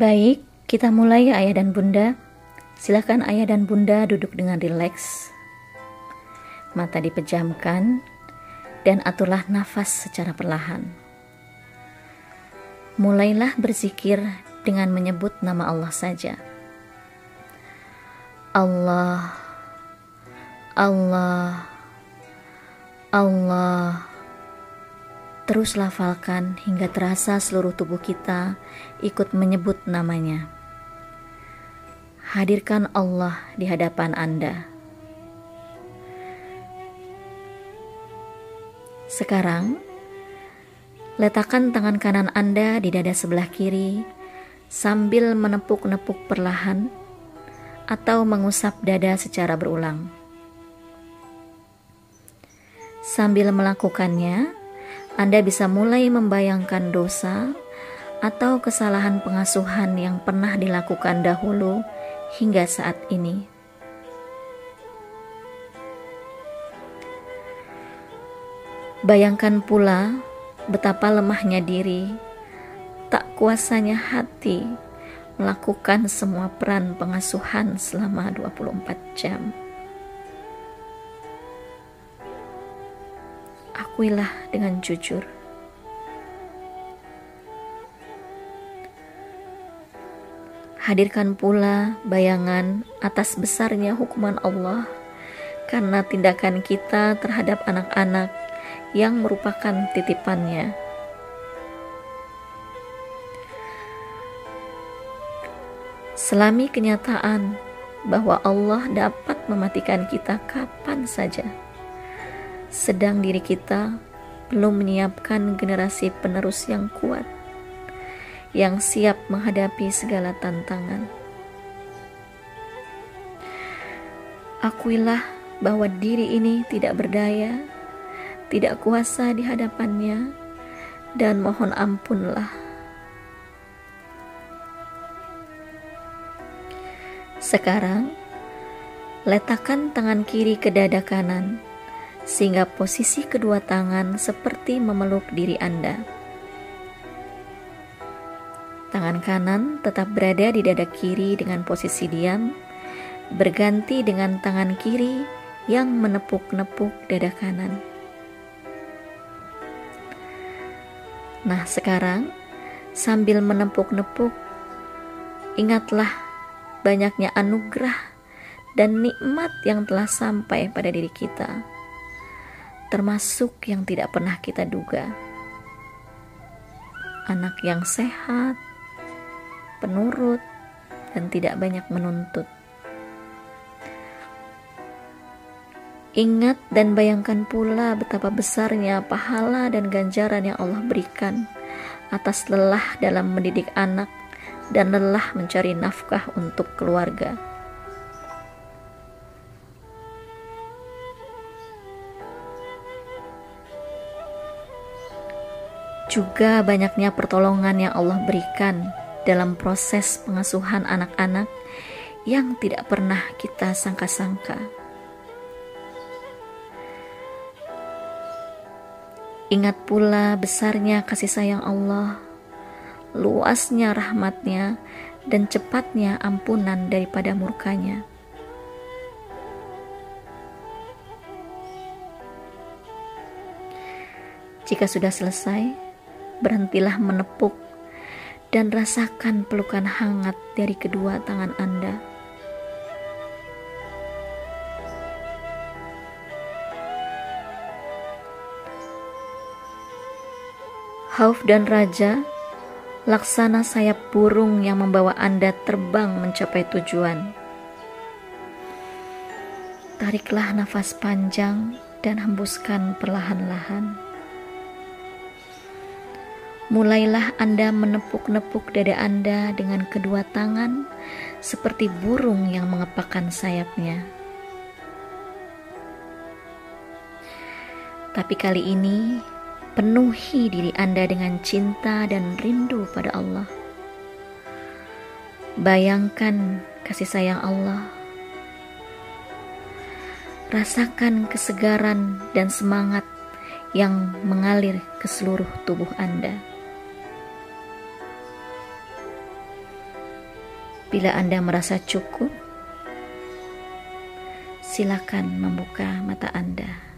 Baik, kita mulai ya ayah dan bunda. Silakan ayah dan bunda duduk dengan rileks. Mata dipejamkan dan aturlah nafas secara perlahan. Mulailah berzikir dengan menyebut nama Allah saja. Allah, Allah, Allah. Terus lafalkan hingga terasa seluruh tubuh kita ikut menyebut namanya. Hadirkan Allah di hadapan Anda. Sekarang, letakkan tangan kanan Anda di dada sebelah kiri sambil menepuk-nepuk perlahan atau mengusap dada secara berulang. Sambil melakukannya, anda bisa mulai membayangkan dosa atau kesalahan pengasuhan yang pernah dilakukan dahulu hingga saat ini. Bayangkan pula betapa lemahnya diri, tak kuasanya hati melakukan semua peran pengasuhan selama 24 jam. Akuilah dengan jujur. Hadirkan pula bayangan atas besarnya hukuman Allah karena tindakan kita terhadap anak-anak yang merupakan titipannya. Selami kenyataan bahwa Allah dapat mematikan kita kapan saja sedang diri kita belum menyiapkan generasi penerus yang kuat, yang siap menghadapi segala tantangan. Akuilah bahwa diri ini tidak berdaya, tidak kuasa di hadapannya, dan mohon ampunlah. Sekarang, letakkan tangan kiri ke dada kanan sehingga posisi kedua tangan seperti memeluk diri Anda. Tangan kanan tetap berada di dada kiri dengan posisi diam, berganti dengan tangan kiri yang menepuk-nepuk dada kanan. Nah, sekarang sambil menepuk-nepuk, ingatlah banyaknya anugerah dan nikmat yang telah sampai pada diri kita termasuk yang tidak pernah kita duga. Anak yang sehat, penurut, dan tidak banyak menuntut. Ingat dan bayangkan pula betapa besarnya pahala dan ganjaran yang Allah berikan atas lelah dalam mendidik anak dan lelah mencari nafkah untuk keluarga. Juga banyaknya pertolongan yang Allah berikan dalam proses pengasuhan anak-anak yang tidak pernah kita sangka-sangka. Ingat pula besarnya kasih sayang Allah, luasnya rahmatnya, dan cepatnya ampunan daripada murkanya. Jika sudah selesai, berhentilah menepuk dan rasakan pelukan hangat dari kedua tangan Anda. Hauf dan Raja, laksana sayap burung yang membawa Anda terbang mencapai tujuan. Tariklah nafas panjang dan hembuskan perlahan-lahan mulailah Anda menepuk-nepuk dada Anda dengan kedua tangan seperti burung yang mengepakkan sayapnya. Tapi kali ini penuhi diri Anda dengan cinta dan rindu pada Allah. Bayangkan kasih sayang Allah. Rasakan kesegaran dan semangat yang mengalir ke seluruh tubuh Anda. Bila Anda merasa cukup, silakan membuka mata Anda.